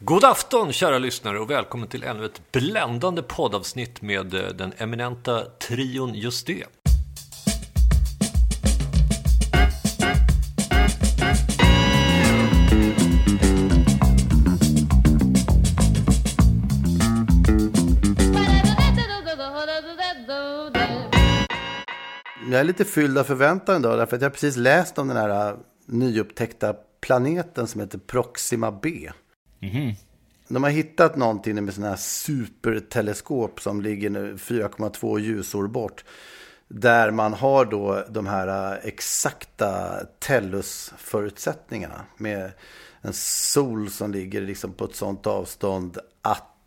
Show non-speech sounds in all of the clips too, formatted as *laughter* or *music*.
God afton kära lyssnare och välkommen till ännu ett bländande poddavsnitt med eh, den eminenta trion Just det. Jag är lite fylld av förväntan idag därför att jag har precis läst om den här eh, nyupptäckta planeten som heter Proxima B. Mhm. De har hittat någonting med sådana här superteleskop som ligger nu 4,2 ljusår bort. Där man har då de här äh, exakta Tellus-förutsättningarna. Med en sol som ligger liksom på ett sådant avstånd att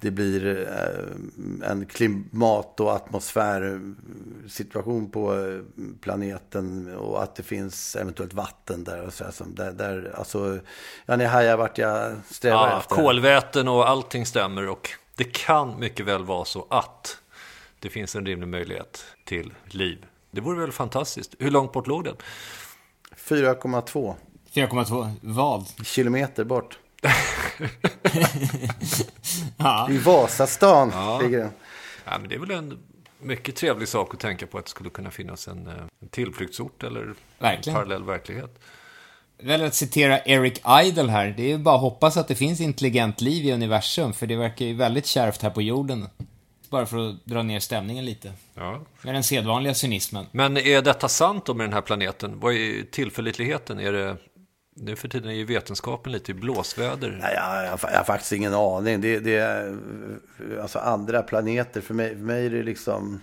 det blir eh, en klimat och atmosfärsituation på eh, planeten och att det finns eventuellt vatten där. Och så här, som där, där, alltså, ja, ni hajar vart jag strävar Ja, efter. kolväten och allting stämmer och det kan mycket väl vara så att det finns en rimlig möjlighet till liv. Det vore väl fantastiskt. Hur långt bort låg den? 4,2 4,2 vad? kilometer bort. *laughs* Ja. I Vasastan Ja. ligger den. Ja, men det är väl en mycket trevlig sak att tänka på att det skulle kunna finnas en, eh, en tillflyktsort eller Verkligen. en parallell verklighet. Väl att citera Eric Idle här, det är ju bara att hoppas att det finns intelligent liv i universum, för det verkar ju väldigt kärvt här på jorden. Bara för att dra ner stämningen lite. Ja. Med den sedvanliga cynismen. Men är detta sant då med den här planeten? Vad är tillförlitligheten? Är det, nu för tiden är ju vetenskapen lite i blåsväder. Nej, jag, jag, jag har faktiskt ingen aning. Det, det är alltså andra planeter. För mig, för mig är det liksom...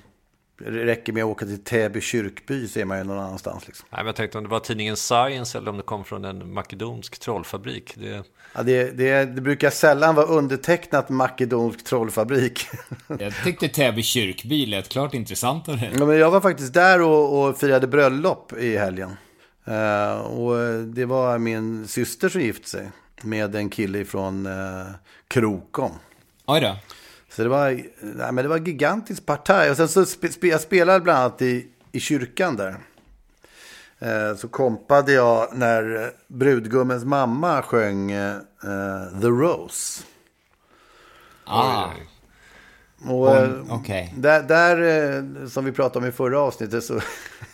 Det räcker med att åka till Täby kyrkby så är man ju någon annanstans. Liksom. Nej, men jag tänkte om det var tidningen Science eller om det kom från en makedonsk trollfabrik. Det, Ja, det, det, det brukar sällan vara undertecknat makedonsk trollfabrik. *laughs* Jag tyckte Täby kyrkby lät klart intressantare. ja, men jag var faktiskt där och, och firade bröllop i helgen. Eh, och det var min syster som gift sig med en kille från uh, Krokom. Oj då. Så det var, nej, men det var gigantiskt partaj. Och sen så spe, spe, jag spelade bland annat i, i kyrkan där. Eh, så kompade jag när brudgummens mamma sjöng eh, The Rose. Ah. Och, eh, okej. Där, där som vi pratade om i förra avsnittet så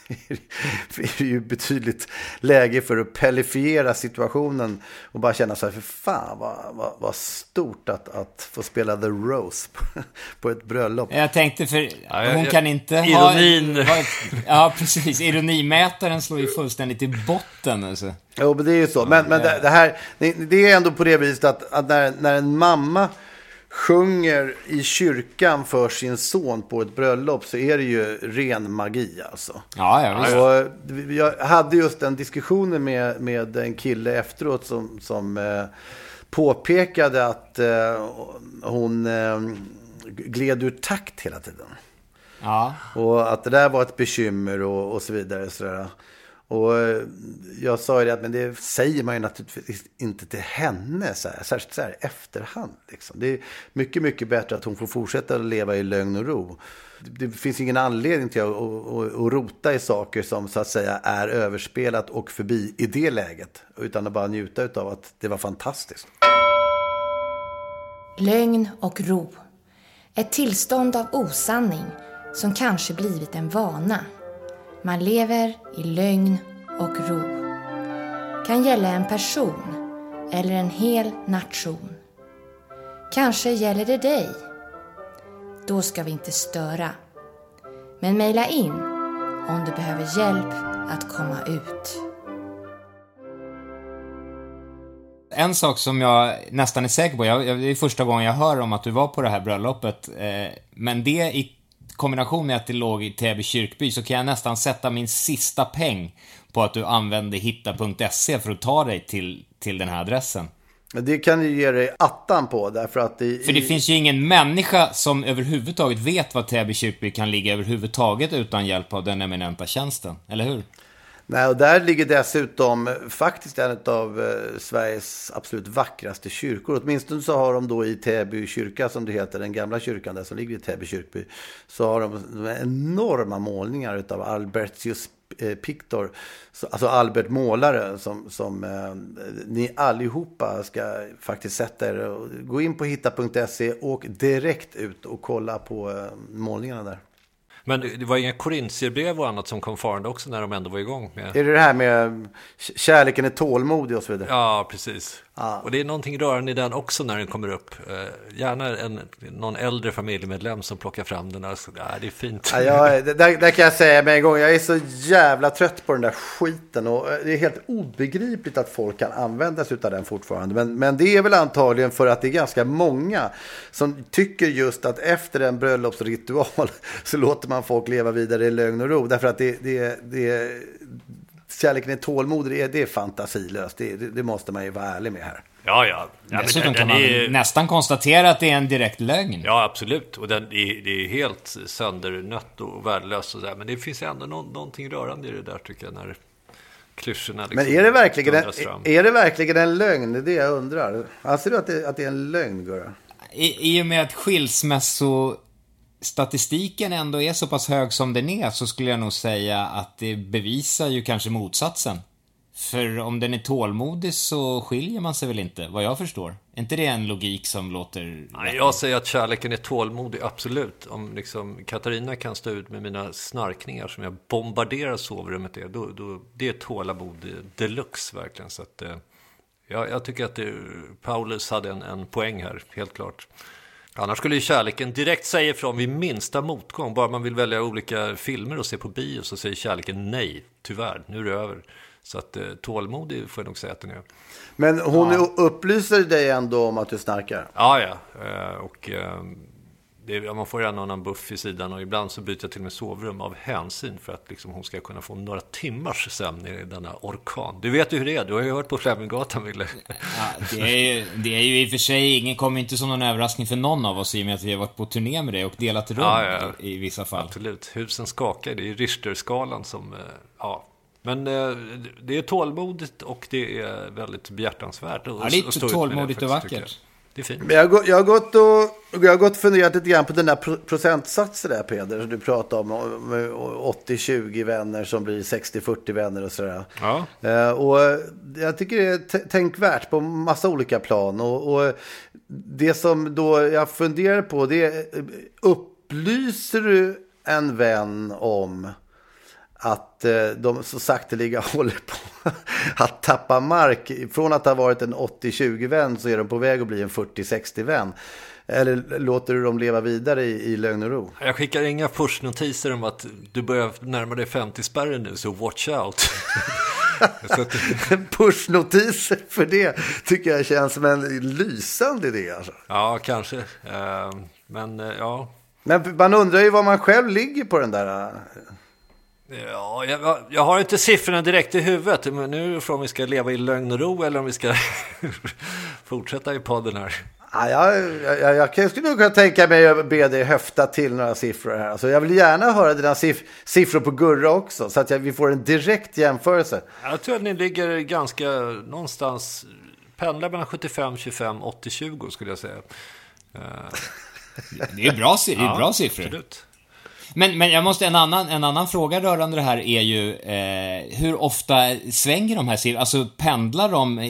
*laughs* är det ju betydligt läge för att pellifiera situationen och bara känna så här, för fan vad, vad, vad stort att, att få spela The Rose på, på ett bröllop. jag tänkte för jag- hon jag- kan inte ironin. *laughs* ha... ha ja, precis. Ironimätaren slår ju fullständigt i botten alltså. Jo, men det är ju så. Men, men det, det här, det, det är ändå på det viset att, att när, när en mamma sjunger i kyrkan för sin son på ett bröllop så är det ju ren magi alltså. Ja, ja, visst. Och jag hade just den diskussionen med, med en kille efteråt som, som eh, påpekade att eh, hon eh, gled ur takt hela tiden. Ja. Och att det där var ett bekymmer och, och så vidare. Så där. Och eh, jag sa ju det att men det säger man ju naturligtvis inte till henne så här, särskilt så här i efterhand. Liksom. Det är mycket, mycket bättre att hon får fortsätta att leva i lögn och ro. Det, det finns ingen anledning till att, att, att, att rota i saker som så att säga är överspelat och förbi i det läget. Utan att bara njuta av att det var fantastiskt. Lögn och ro. Ett tillstånd av osanning som kanske blivit en vana. Man lever i lögn och ro. Kan gälla en person eller en hel nation. Kanske gäller det dig. Då ska vi inte störa. Men mejla in om du behöver hjälp att komma ut. En sak som jag nästan är säker på, jag, jag, det är första gången jag hör om att du var på det här bröllopet, eh, men det i kombination med att det låg i Täby kyrkby så kan jag nästan sätta min sista peng på att du använde hitta.se för att ta dig till, till den här adressen. Det kan du ge dig attan på därför att i, För det finns ju ingen människa som överhuvudtaget vet var Täby kyrkby kan ligga överhuvudtaget utan hjälp av den eminenta tjänsten, eller hur? Nej, och där ligger dessutom faktiskt en av eh, Sveriges absolut vackraste kyrkor. Åtminstone så har de då i Täby kyrka, som det heter, den gamla kyrkan där som ligger i Täby kyrkby, så har de enorma målningar av Albertius eh, Pictor, alltså Albert Målare, som, som eh, ni allihopa ska faktiskt sätta er. Gå in på hitta.se och direkt ut och kolla på eh, målningarna där. Men det var inga korintierbrev och annat som kom farande också när de ändå var igång med... Är det det här med kärleken är tålmodig och så vidare? Ja, precis. Ah. Och det är någonting rörande i den också när den kommer upp. Eh, gärna en, någon äldre familjemedlem som plockar fram den. Alltså, ja, det är fint. Ja, jag, där, där kan jag säga med en gång, jag är så jävla trött på den där skiten. Och eh, det är helt obegripligt att folk kan använda sig av den fortfarande. Men, men det är väl antagligen för att det är ganska många som tycker just att efter en bröllopsritual *laughs* så låter man folk leva vidare i lögn och ro. Därför att det, det, det kärleken är tålmodig, det är, det är fantasilöst. Det, det, det, måste man ju vara ärlig med här. Ja, ja. ja Dessutom kan man är... nästan konstatera att det är en direkt lögn. Ja, absolut. Och den är, det är helt söndernött och värdelöst och så där. Men det finns ändå no någonting rörande i det där tycker jag. När klyschorna liksom Men är det, verkligen en, är det verkligen en lögn? Det är det jag undrar. Anser du att det, att det är en lögn, Gurra? I, I och med att skilsmässo statistiken ändå är så pass hög som den är så skulle jag nog säga att det bevisar ju kanske motsatsen. För om den är tålmodig så skiljer man sig väl inte, vad jag förstår. Är inte det en logik som låter... Nej, jag säger att kärleken är tålmodig, absolut. Om liksom Katarina kan stå ut med mina snarkningar som jag bombarderar sovrummet med, då, då, det är tålamod deluxe verkligen. Så att, eh, jag, jag tycker att det, Paulus hade en, en poäng här, helt klart. Annars skulle ju kärleken direkt säga ifrån vid minsta motgång. Bara man vill välja olika filmer och se på bio så säger kärleken nej, tyvärr, nu är det över. Så att eh, tålmodig får jag nog säga att den är. Men hon ja. upplyser dig ändå om att du snarkar? Ja, ja. Eh, och det, man får en annan buff i sidan och ibland så byter jag till och med sovrum av hänsyn för att liksom hon ska kunna få några timmars sömn i denna orkan. Du vet ju hur det är, du har ju hört på Fleminggatan, Wille. Ja, det, är ju, det är ju i och för sig, ingen kommer inte som någon överraskning för någon av oss i och med att vi har varit på turné med det och delat rum ja, ja, i vissa fall. Absolut, husen skakar, det är Richterskalan som, eh, ja, men eh, det är tålmodigt och det är väldigt behjärtansvärt. Ja, det är tålmodigt och vackert. Det är fint. Men jag, har, jag, har gått och, jag har gått och funderat lite grann på den där procentsatsen där Peder. Som du pratade om. 80-20 vänner som blir 60-40 vänner och sådär. Ja. Uh, och jag tycker det är tänkvärt på massa olika plan. Och, och det som då jag funderar på det är. Upplyser du en vän om att eh, de så sakteliga *laughs* håller på att tappa mark. Från att ha varit en 80-20-vän så är de på väg att bli en 40-60-vän. Eller låter du dem leva vidare i, i lögn och ro? Jag skickar inga pushnotiser om att du börjar närma dig 50-spärren nu, så watch out. *laughs* Pushnotiser för det tycker jag känns som en lysande idé. Alltså. Ja, kanske. Uh, men uh, ja. Men man undrar ju var man själv ligger på den där Ja, jag, jag, har inte siffrorna direkt i huvudet. Men nu är om vi ska leva i lögn och ro eller om vi ska *laughs* fortsätta i podden här. Ja, jag, jag, jag skulle nog kunna tänka mig att be dig höfta till några siffror här. Alltså, jag vill gärna höra dina siff siffror på Gurra också, så att jag, vi får en direkt jämförelse. Jag tror att ni ligger ganska någonstans, pendlar mellan 75, 25, 80, 20 skulle jag säga. det är bra, det är bra ja, siffror. Absolut. Men, men jag måste, en annan, en annan fråga rörande det här är ju eh, hur ofta svänger de här siffrorna? Alltså pendlar de eh,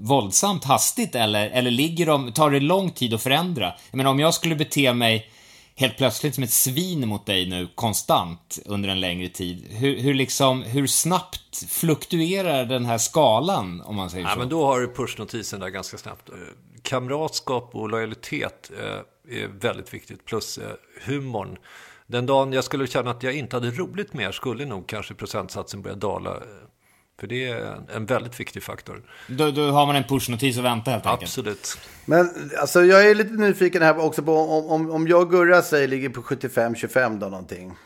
våldsamt hastigt eller, eller ligger de, tar det lång tid att förändra? Jag menar om jag skulle bete mig helt plötsligt som ett svin mot dig nu konstant under en längre tid. Hur, hur, liksom, hur snabbt fluktuerar den här skalan om man säger ja, så? Men då har du pushnotisen där ganska snabbt. Kamratskap och lojalitet eh, är väldigt viktigt, plus eh, humorn. Den dagen jag skulle känna att jag inte hade roligt mer skulle nog kanske procentsatsen börja dala. För det är en väldigt viktig faktor. Då, då har man en pushnotis att vänta helt enkelt. Absolut. Men alltså, jag är lite nyfiken här också på om, om, om jag och Gurra säger ligger på 75-25 då någonting.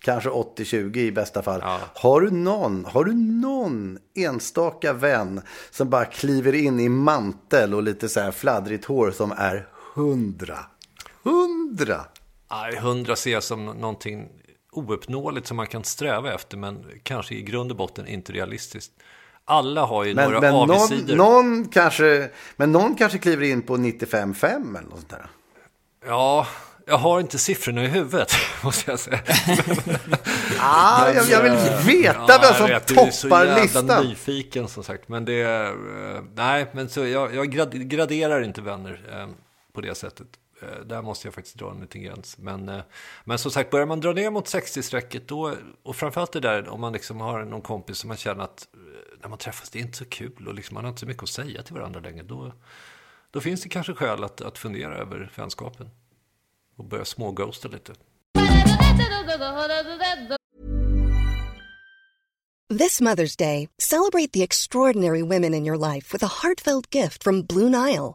Kanske 80-20 i bästa fall. Ja. Har, du någon, har du någon enstaka vän som bara kliver in i mantel och lite så här fladdrigt hår som är 100? 100! Nej, 100 ser jag som någonting ouppnåeligt som man kan sträva efter, men kanske i grund och botten inte realistiskt. Alla har ju Men, några men någon, avigsidor. någon, kanske, men någon kanske kliver in på 95-5 eller något sånt där. Ja, jag har inte siffrorna i huvudet, *laughs* måste jag säga. *laughs* Ah, jag, jag vill veta Ja, vem som jag vet, du är så toppar jävla listan. nyfiken som sagt. Men det eh, nej, men så jag, jag grad, graderar inte vänner eh, på det sättet. Eh, där måste jag faktiskt dra en liten gräns. Men, eh, men som sagt, börjar man dra ner mot 60-strecket då, och framförallt det där om man liksom har någon kompis som man känner att eh, när man träffas, det är inte så kul och liksom, man har inte så mycket att säga till varandra längre. Då, då finns det kanske skäl att, att fundera över vänskapen och börja småghosta lite. This Mother's Day, celebrate the extraordinary women in your life with a heartfelt gift from Blue Nile.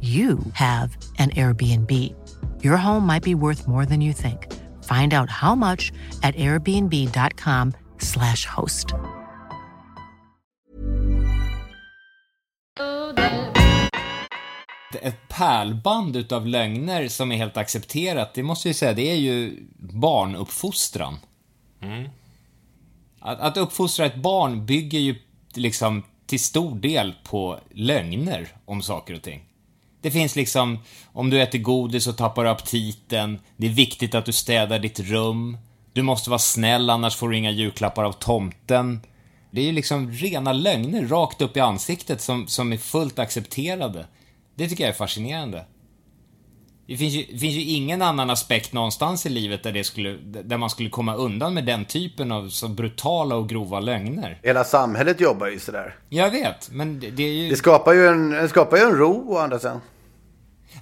you have an Airbnb. Your home might be worth more than you think. Find out how much at airbnb.com/slash host. Ett pärlband utav lögner som är helt accepterat, det måste jag säga, det är ju barnuppfostran. Att, att uppfostra ett barn bygger ju liksom till stor del på lögner om saker och ting. Det finns liksom, om du äter godis och tappar aptiten, det är viktigt att du städar ditt rum, du måste vara snäll annars får du inga julklappar av tomten. Det är ju liksom rena lögner rakt upp i ansiktet som, som är fullt accepterade. Det tycker jag är fascinerande. Det finns, ju, det finns ju ingen annan aspekt någonstans i livet där, det skulle, där man skulle komma undan med den typen av så brutala och grova lögner. Hela samhället jobbar ju sådär. Jag vet, men det, det är ju... Det skapar ju en, det skapar ju en ro å andra sidan.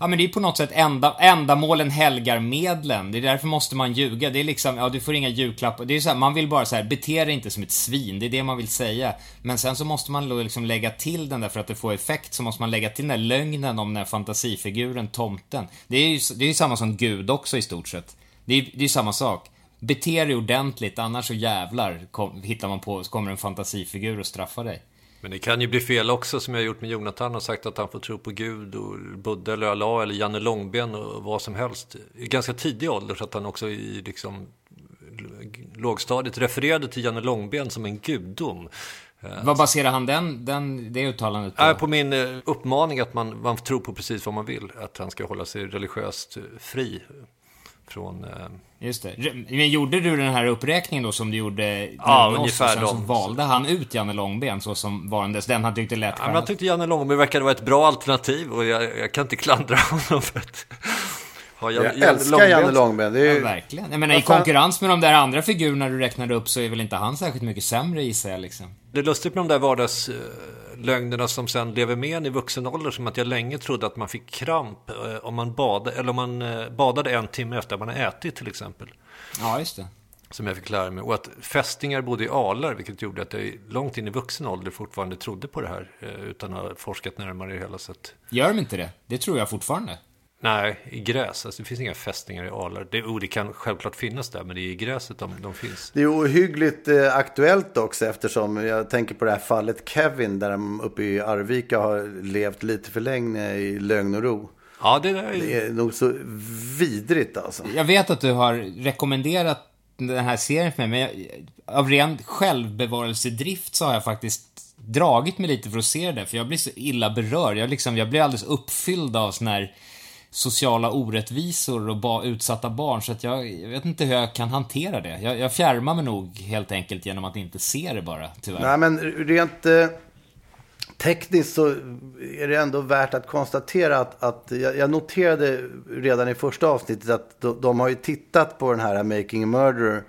Ja men det är på något sätt enda, ändamålen helgar medlen. Det är därför måste man ljuga. Det är liksom, ja du får inga julklappar. Det är så här, man vill bara så här, bete dig inte som ett svin. Det är det man vill säga. Men sen så måste man då liksom lägga till den där för att det får effekt. Så måste man lägga till den där lögnen om den här fantasifiguren, tomten. Det är ju det är ju samma som Gud också i stort sett. Det är ju samma sak. Bete dig ordentligt, annars så jävlar kom, hittar man på, så kommer en fantasifigur och straffar dig. Men det kan ju bli fel också som jag har gjort med Jonathan och sagt att han får tro på Gud och Buddha eller Allah eller Janne Långben och vad som helst. I ganska tidig ålder så att han också i liksom lågstadiet refererade till Janne Långben som en gudom. Vad baserar han den, den, det uttalandet på? På min eh, uppmaning att man, man tror på precis vad man vill. Att han ska hålla sig religiöst eh, fri från... Eh... Just det. Men gjorde du den här uppräkningen då som du gjorde Ja, ungefär och sen så de. valde han ut Janne Långben så som varandes den han tyckte lät Ja, men jag tyckte Janne Långben verkade vara ett bra alternativ och jag, jag kan inte klandra *laughs* honom för att ha Jan, Jag älskar Janne Långben. Det är Ja, ju... verkligen. Jag menar, i konkurrens med de där andra figurerna du räknade upp så är väl inte han särskilt mycket sämre gissar jag liksom. Det är lustigt med de där lögnerna som sen lever med en i vuxen ålder. Som att jag länge trodde att man fick kramp eh, om man badade, eller om man eh, badade en timme efter att man ätit till exempel. Ja, just det. Som jag fick lära mig. Och att fästingar bodde i alar, vilket gjorde att jag långt in i vuxen ålder fortfarande trodde på det här. Eh, utan att ha forskat närmare i hela sätt. Gör de inte det? Det tror jag fortfarande. Nej, i gräs. Alltså, det finns inga fästingar i alar. Det, oh, det kan självklart finnas där, men det är i gräset de, de finns. Det är ohyggligt eh, aktuellt också eftersom jag tänker på det här fallet Kevin där de uppe i Arvika har levt lite för länge i lögn och ro. Ja, det, där är... det är nog så vidrigt alltså. Jag vet att du har rekommenderat den här serien för mig, men jag, av ren självbevarelsedrift så har jag faktiskt dragit mig lite för att se det, för jag blir så illa berörd. Jag, liksom, jag blir alldeles uppfylld av sån här sociala orättvisor och ba, utsatta barn. Så att jag, jag, vet inte hur jag kan hantera det. Jag, jag fjärmar mig nog helt enkelt genom att inte se det bara, tyvärr. Nej, men rent eh, tekniskt så är det ändå värt att konstatera att, att jag, jag, noterade redan i första avsnittet att de, de, har ju tittat på den här Making a Murderer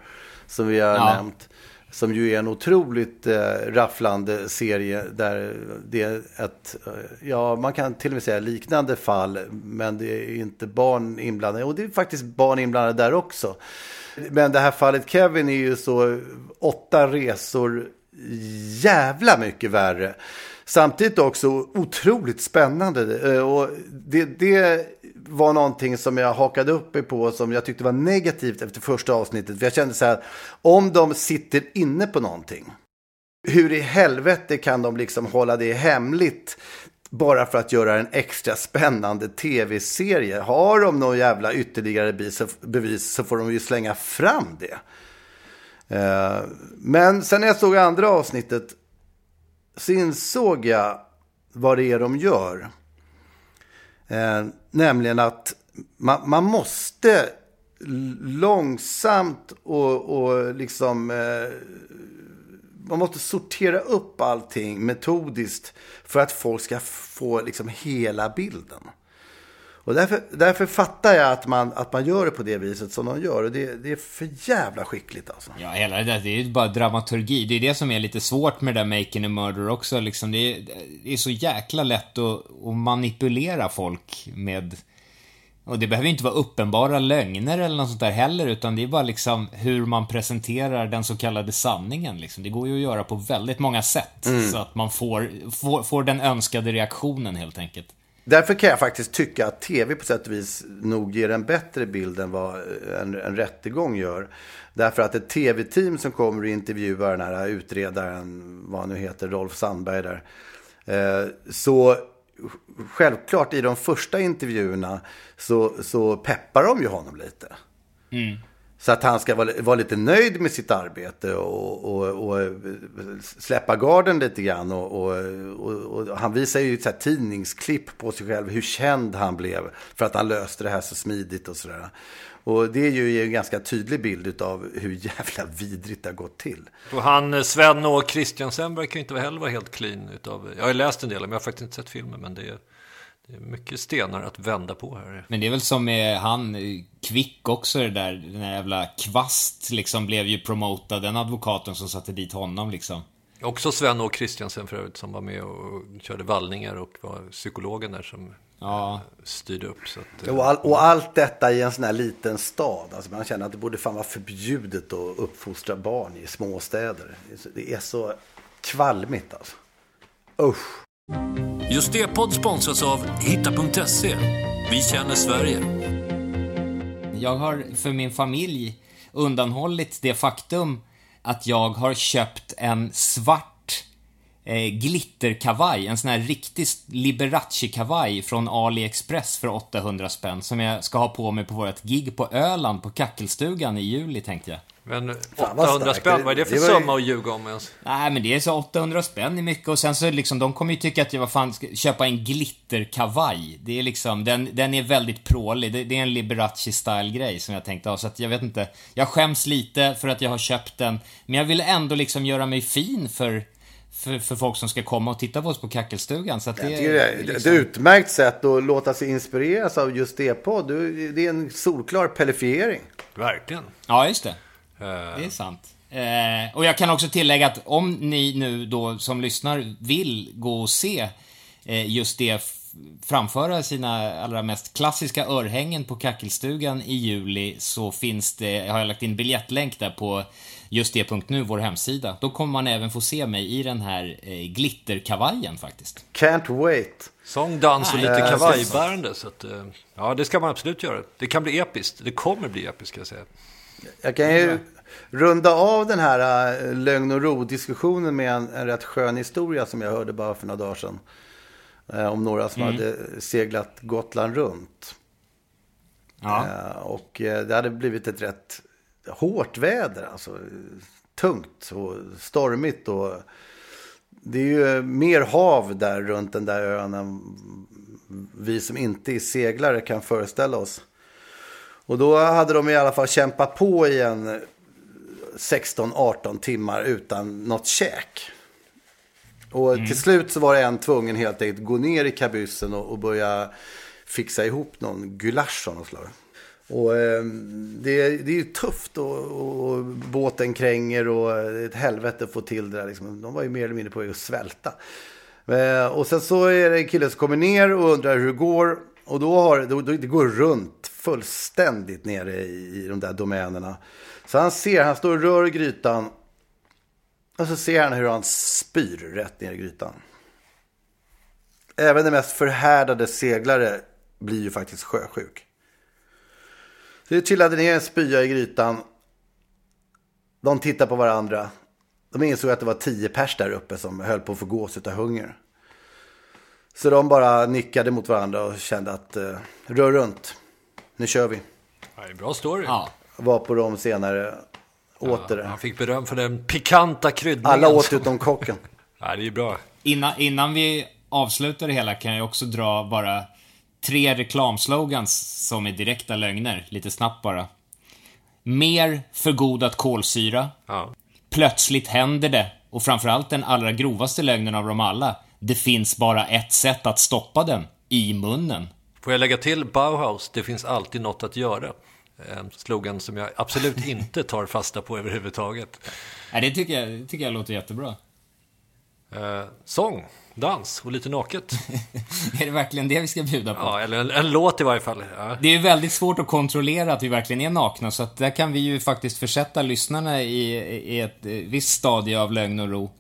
som vi har ja. nämnt. Som ju är en otroligt eh, rafflande serie där det är ett, eh, ja man kan till och med säga liknande fall. Men det är inte barn inblandade. Och det är faktiskt barn inblandade där också. Men det här fallet Kevin är ju så åtta resor jävla mycket värre. Samtidigt också otroligt spännande. Eh, och det, det var någonting som jag hakade upp mig på som jag tyckte var negativt efter första avsnittet. För jag kände så här, om de sitter inne på någonting, hur i helvete kan de liksom hålla det hemligt bara för att göra en extra spännande tv-serie? Har de någon jävla ytterligare bevis så får de ju slänga fram det. Eh, men sen när jag såg andra avsnittet så insåg jag vad det är de gör. Eh, nämligen att man, man måste långsamt och, och liksom... Eh, man måste sortera upp allting metodiskt för att folk ska få liksom hela bilden. Och därför, därför fattar jag att man, att man gör det på det viset som de gör. Och det, det är för jävla skickligt alltså. Ja, hela det där, det är ju bara dramaturgi. Det är det som är lite svårt med det där Making a Murder också. Liksom, det, är, det är så jäkla lätt att, att manipulera folk med... Och det behöver inte vara uppenbara lögner eller något sånt där heller, utan det är bara liksom hur man presenterar den så kallade sanningen. Liksom. Det går ju att göra på väldigt många sätt, mm. så att man får, får, får den önskade reaktionen helt enkelt. Därför kan jag faktiskt tycka att tv på sätt och vis nog ger en bättre bild än vad en, en rättegång gör. Därför att ett tv-team som kommer och intervjuar den här utredaren, vad han nu heter, Rolf Sandberg där. Eh, så självklart i de första intervjuerna så, så peppar de ju honom lite. Mm. Så att han ska vara, vara lite nöjd med sitt arbete och, och, och eh, släppa garden lite grann. Och, och han visar ju ett tidningsklipp på sig själv, hur känd han blev för att han löste det här så smidigt och sådär. Och det är ju en ganska tydlig bild av hur jävla vidrigt det har gått till. Och han, eh, Sven och Christiansen verkar ju inte heller vara helt clean utav, jag har läst en del, men jag har faktiskt inte sett filmen, men det är det är mycket stenar att vända på här. Men det är väl som med han, Kvick också det där, den där jävla Kvast liksom blev ju promotad, den advokaten som satte dit honom liksom. Också Sven och Kristiansen för övrigt som var med och körde vallningar och var psykologen där som ja. styrde upp. Så att, och, all, och, allt detta i en sån här liten stad. Alltså man känner att det borde fan vara förbjudet att uppfostra barn i småstäder. Det är så kvalmigt alltså. Usch. Just det podd sponsras av Hitta.se. Vi känner Sverige. Jag har för min familj undanhållit det faktum att jag har köpt en svart eh, glitterkavaj, en sån här riktig Liberace-kavaj från AliExpress för 800 spänn som jag ska ha på mig på vårt gig på Öland på Kackelstugan i juli tänkte jag. Men 800 spänn, vad är det för det summa att ljuga om ens? Nej, men det är så 800 spänn är mycket och sen så liksom, de kommer ju tycka att jag, vad fan, ska köpa en glitterkavaj. Det är liksom, den, den är väldigt prålig. Det, det är en Liberace-style-grej som jag tänkte ha, så att jag vet inte. Jag skäms lite för att jag har köpt den, men jag vill ändå liksom göra mig fin för för, för folk som ska komma och titta på oss på Kackelstugan. Så att det, är, det är liksom... ett utmärkt sätt att låta sig inspireras av just det på. Det är en solklar pellifiering. Verkligen. Ja, just det. Det är sant. Eh, och jag kan också tillägga att om ni nu då som lyssnar vill gå och se eh, just det framföra sina allra mest klassiska örhängen på Kackelstugan i juli så finns det, har jag lagt in biljettlänk där på just det.nu, vår hemsida. Då kommer man även få se mig i den här eh, glitterkavajen faktiskt. Can't wait. Sång, dans och lite kavajbärande. Så att, eh, ja, det ska man absolut göra. Det kan bli episkt. Det kommer bli episkt, ska jag säga. Jag kan ju runda av den här äh, lögn och ro-diskussionen med en, en rätt skön historia som jag hörde bara för några dagar sedan. Äh, om några som mm. hade seglat Gotland runt. Ja. Äh, och det hade blivit ett rätt hårt väder. Alltså tungt och stormigt. Och det är ju mer hav där runt den där ön än vi som inte är seglare kan föreställa oss. Och då hade de i alla fall kämpat på i en 16-18 timmar utan något käk. Och mm. till slut så var det en tvungen helt enkelt gå ner i kabyssen och, och börja fixa ihop någon gulasch av något slag. Och eh, det, det är ju tufft och, och, båten kränger och ett helvete att få till det där. Liksom. De var ju mer eller mindre på väg att svälta. Eh, och sen så är det en kille som kommer ner och undrar hur det går. Och då har då, det går runt fullständigt nere i, i de där domänerna. Så han ser, han står och rör i grytan. Och så ser han hur han spyr rätt ner i grytan. Även den mest förhärdade seglare blir ju faktiskt sjösjuk. Så det trillade ner en spya i grytan. De tittar på varandra. De insåg att det var tio pers där uppe som höll på att få gås av hunger. Så de bara nickade mot varandra och kände att eh, rör runt. Nu kör vi. Ja, det är bra story. Ja. Var på dem senare. Åt ja, det. Han fick beröm för den pikanta kryddningen. Alla åt utom kocken. *laughs* ja, det är bra. Innan, innan vi avslutar det hela kan jag också dra bara tre reklamslogans som är direkta lögner, lite snabbt bara. Mer förgodat kolsyra. Ja. Plötsligt händer det. Och framförallt den allra grovaste lögnen av dem alla. Det finns bara ett sätt att stoppa den. I munnen. Får jag lägga till Bauhaus, det finns alltid något att göra. En slogan som jag absolut inte tar fasta på överhuvudtaget. Nej, det tycker jag, det tycker jag låter jättebra. Eh, sång dans och lite naket. *laughs* är det verkligen det vi ska bjuda på? Ja, eller en, en låt i varje fall. Ja. Det är väldigt svårt att kontrollera att vi verkligen är nakna, så att där kan vi ju faktiskt försätta lyssnarna i, i ett eh, visst stadie av lögn och ro.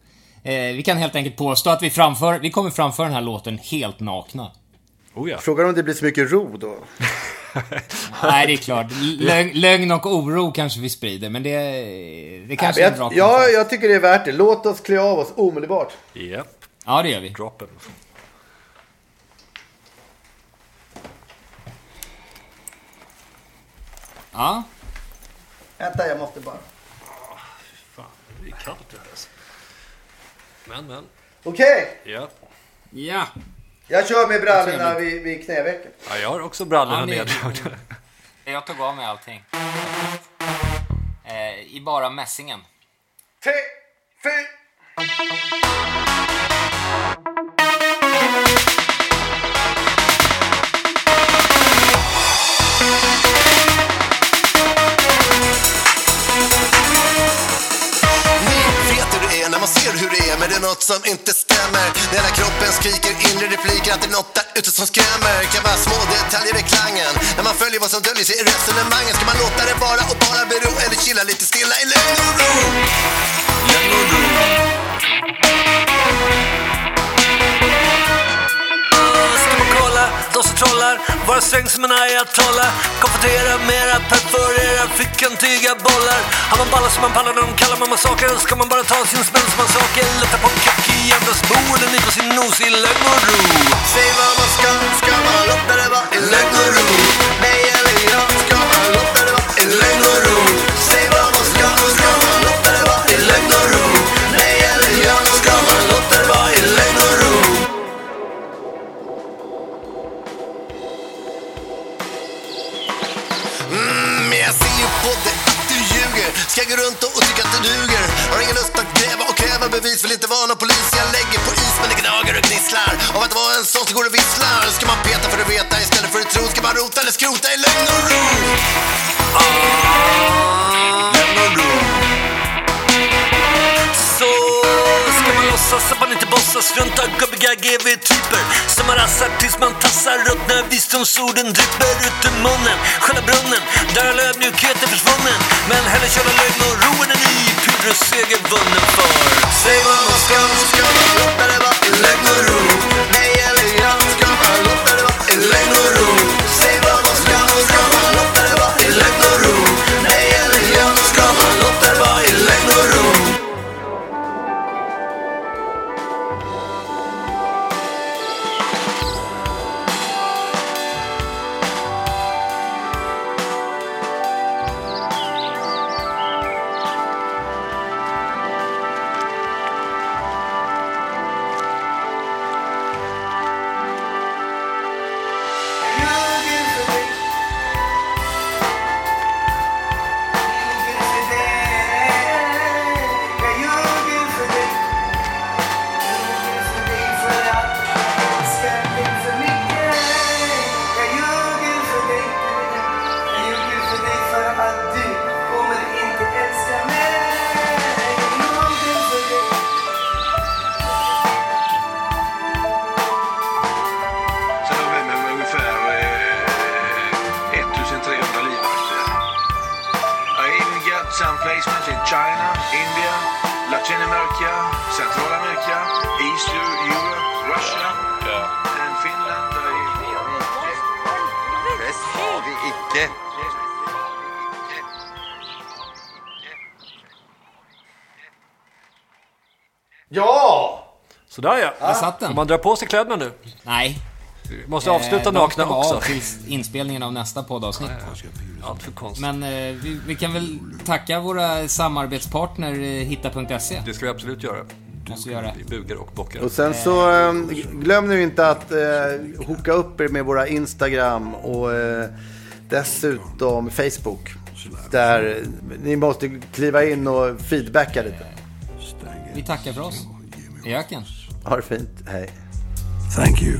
Eh, vi kan helt enkelt påstå att vi framför, vi kommer framföra den här låten helt nakna. Oh ja. Frågan om det blir så mycket ro då? *laughs* Nej, det är klart. Lögn, lögn, och oro kanske vi sprider, men det, det kanske Nej, är bra Ja, jag tycker det är värt det. Låt oss klä av oss omedelbart. Yep. Ja, det gör vi. Droppen. Ja. Vänta, jag måste bara... fan, det är kallt det här. Men, men. Okej. Okay. Ja. Ja. Jag kör med brallorna vid, vid knävecken. Ja, jag har också brallorna ja, neddragna. *laughs* Jag tog av mig allting. Eh, I bara mässingen. Tre, fyra... men det är något som inte stämmer. När hela kroppen skriker inre repliker att det är något där ute som skrämmer. Kan vara små detaljer i klangen. När man följer vad som döljer sig i resonemangen Ska man låta det vara och bara bero eller chilla lite stilla i lugn och ro? Lugn och ro. Oss och trollar. Vara sträng som en ayatollah Konfrontera mera perforera fickantyga bollar. Har man ballar som man pallar när de kallar man massaker. Ska man bara ta sin smäll som man saker Lätta på en kack i andras bo, eller nypa sin nos i lögn och ro Säg vad man ska, ska man låta det vara i lögn och ro Nej eller ja, Jag ser ju på dig att du ljuger. Ska gå runt och, tycka att du duger? Har ingen lust att gräva och kräva bevis? Vill inte vara någon polis. Jag lägger på is men det gnager och gnisslar. Av att vara en sån som går och visslar. Ska man peta för att veta? Istället för att tro Ska man rota eller skrota i lögn och ro. Oh. Låtsas att man inte bossas runt av gubbiga GV-typer som man rassar tills man tassar runt när visdomsorden drypper ut ur munnen. Själva brunnen, där all ödmjukhet är försvunnen. Men hellre köra lögn och ro än en ny seger vunnen för. Säg vad man ska, ska man låta det vara i lögn och ro. Nej eller ja, ska man låta det vara i lögn och ro. Some placements in China, India, Latin America, Central America, East Europe, Russia and Finland. Det sa vi icke. Ja! Sådär ja. Där satt den. Får man dra på sig kläderna nu? Nej. Vi måste avsluta Eh, nakna också. av tills inspelningen av nästa poddavsnitt. Allt för konstigt. Men eh, vi, vi kan väl tacka våra samarbetspartner eh, Hitta.se. Det ska vi absolut göra. Måste göra. Vi bugar och bockar. Och sen så eh, glöm nu inte att eh, hooka upp er med våra Instagram och eh, dessutom Facebook. Där ni måste kliva in och feedbacka lite. Vi tackar för oss. I öken. Ha det fint. Hej. Thank you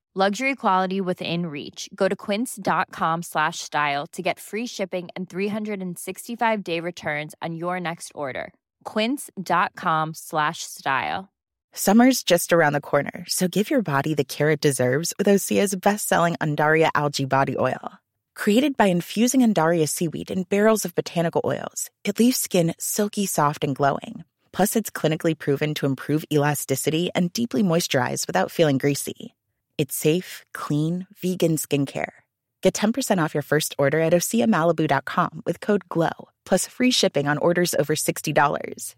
Luxury quality within reach. Go to quince.com slash style to get free shipping and 365 day returns on your next order. Quince.com slash style. Summer's just around the corner, so give your body the care it deserves with Osea's best-selling Andaria algae body oil. Created by infusing Andaria seaweed in barrels of botanical oils, it leaves skin silky soft and glowing. Plus, it's clinically proven to improve elasticity and deeply moisturize without feeling greasy. It's safe, clean, vegan skincare. Get 10% off your first order at oseamalibu.com with code GLOW, plus free shipping on orders over $60.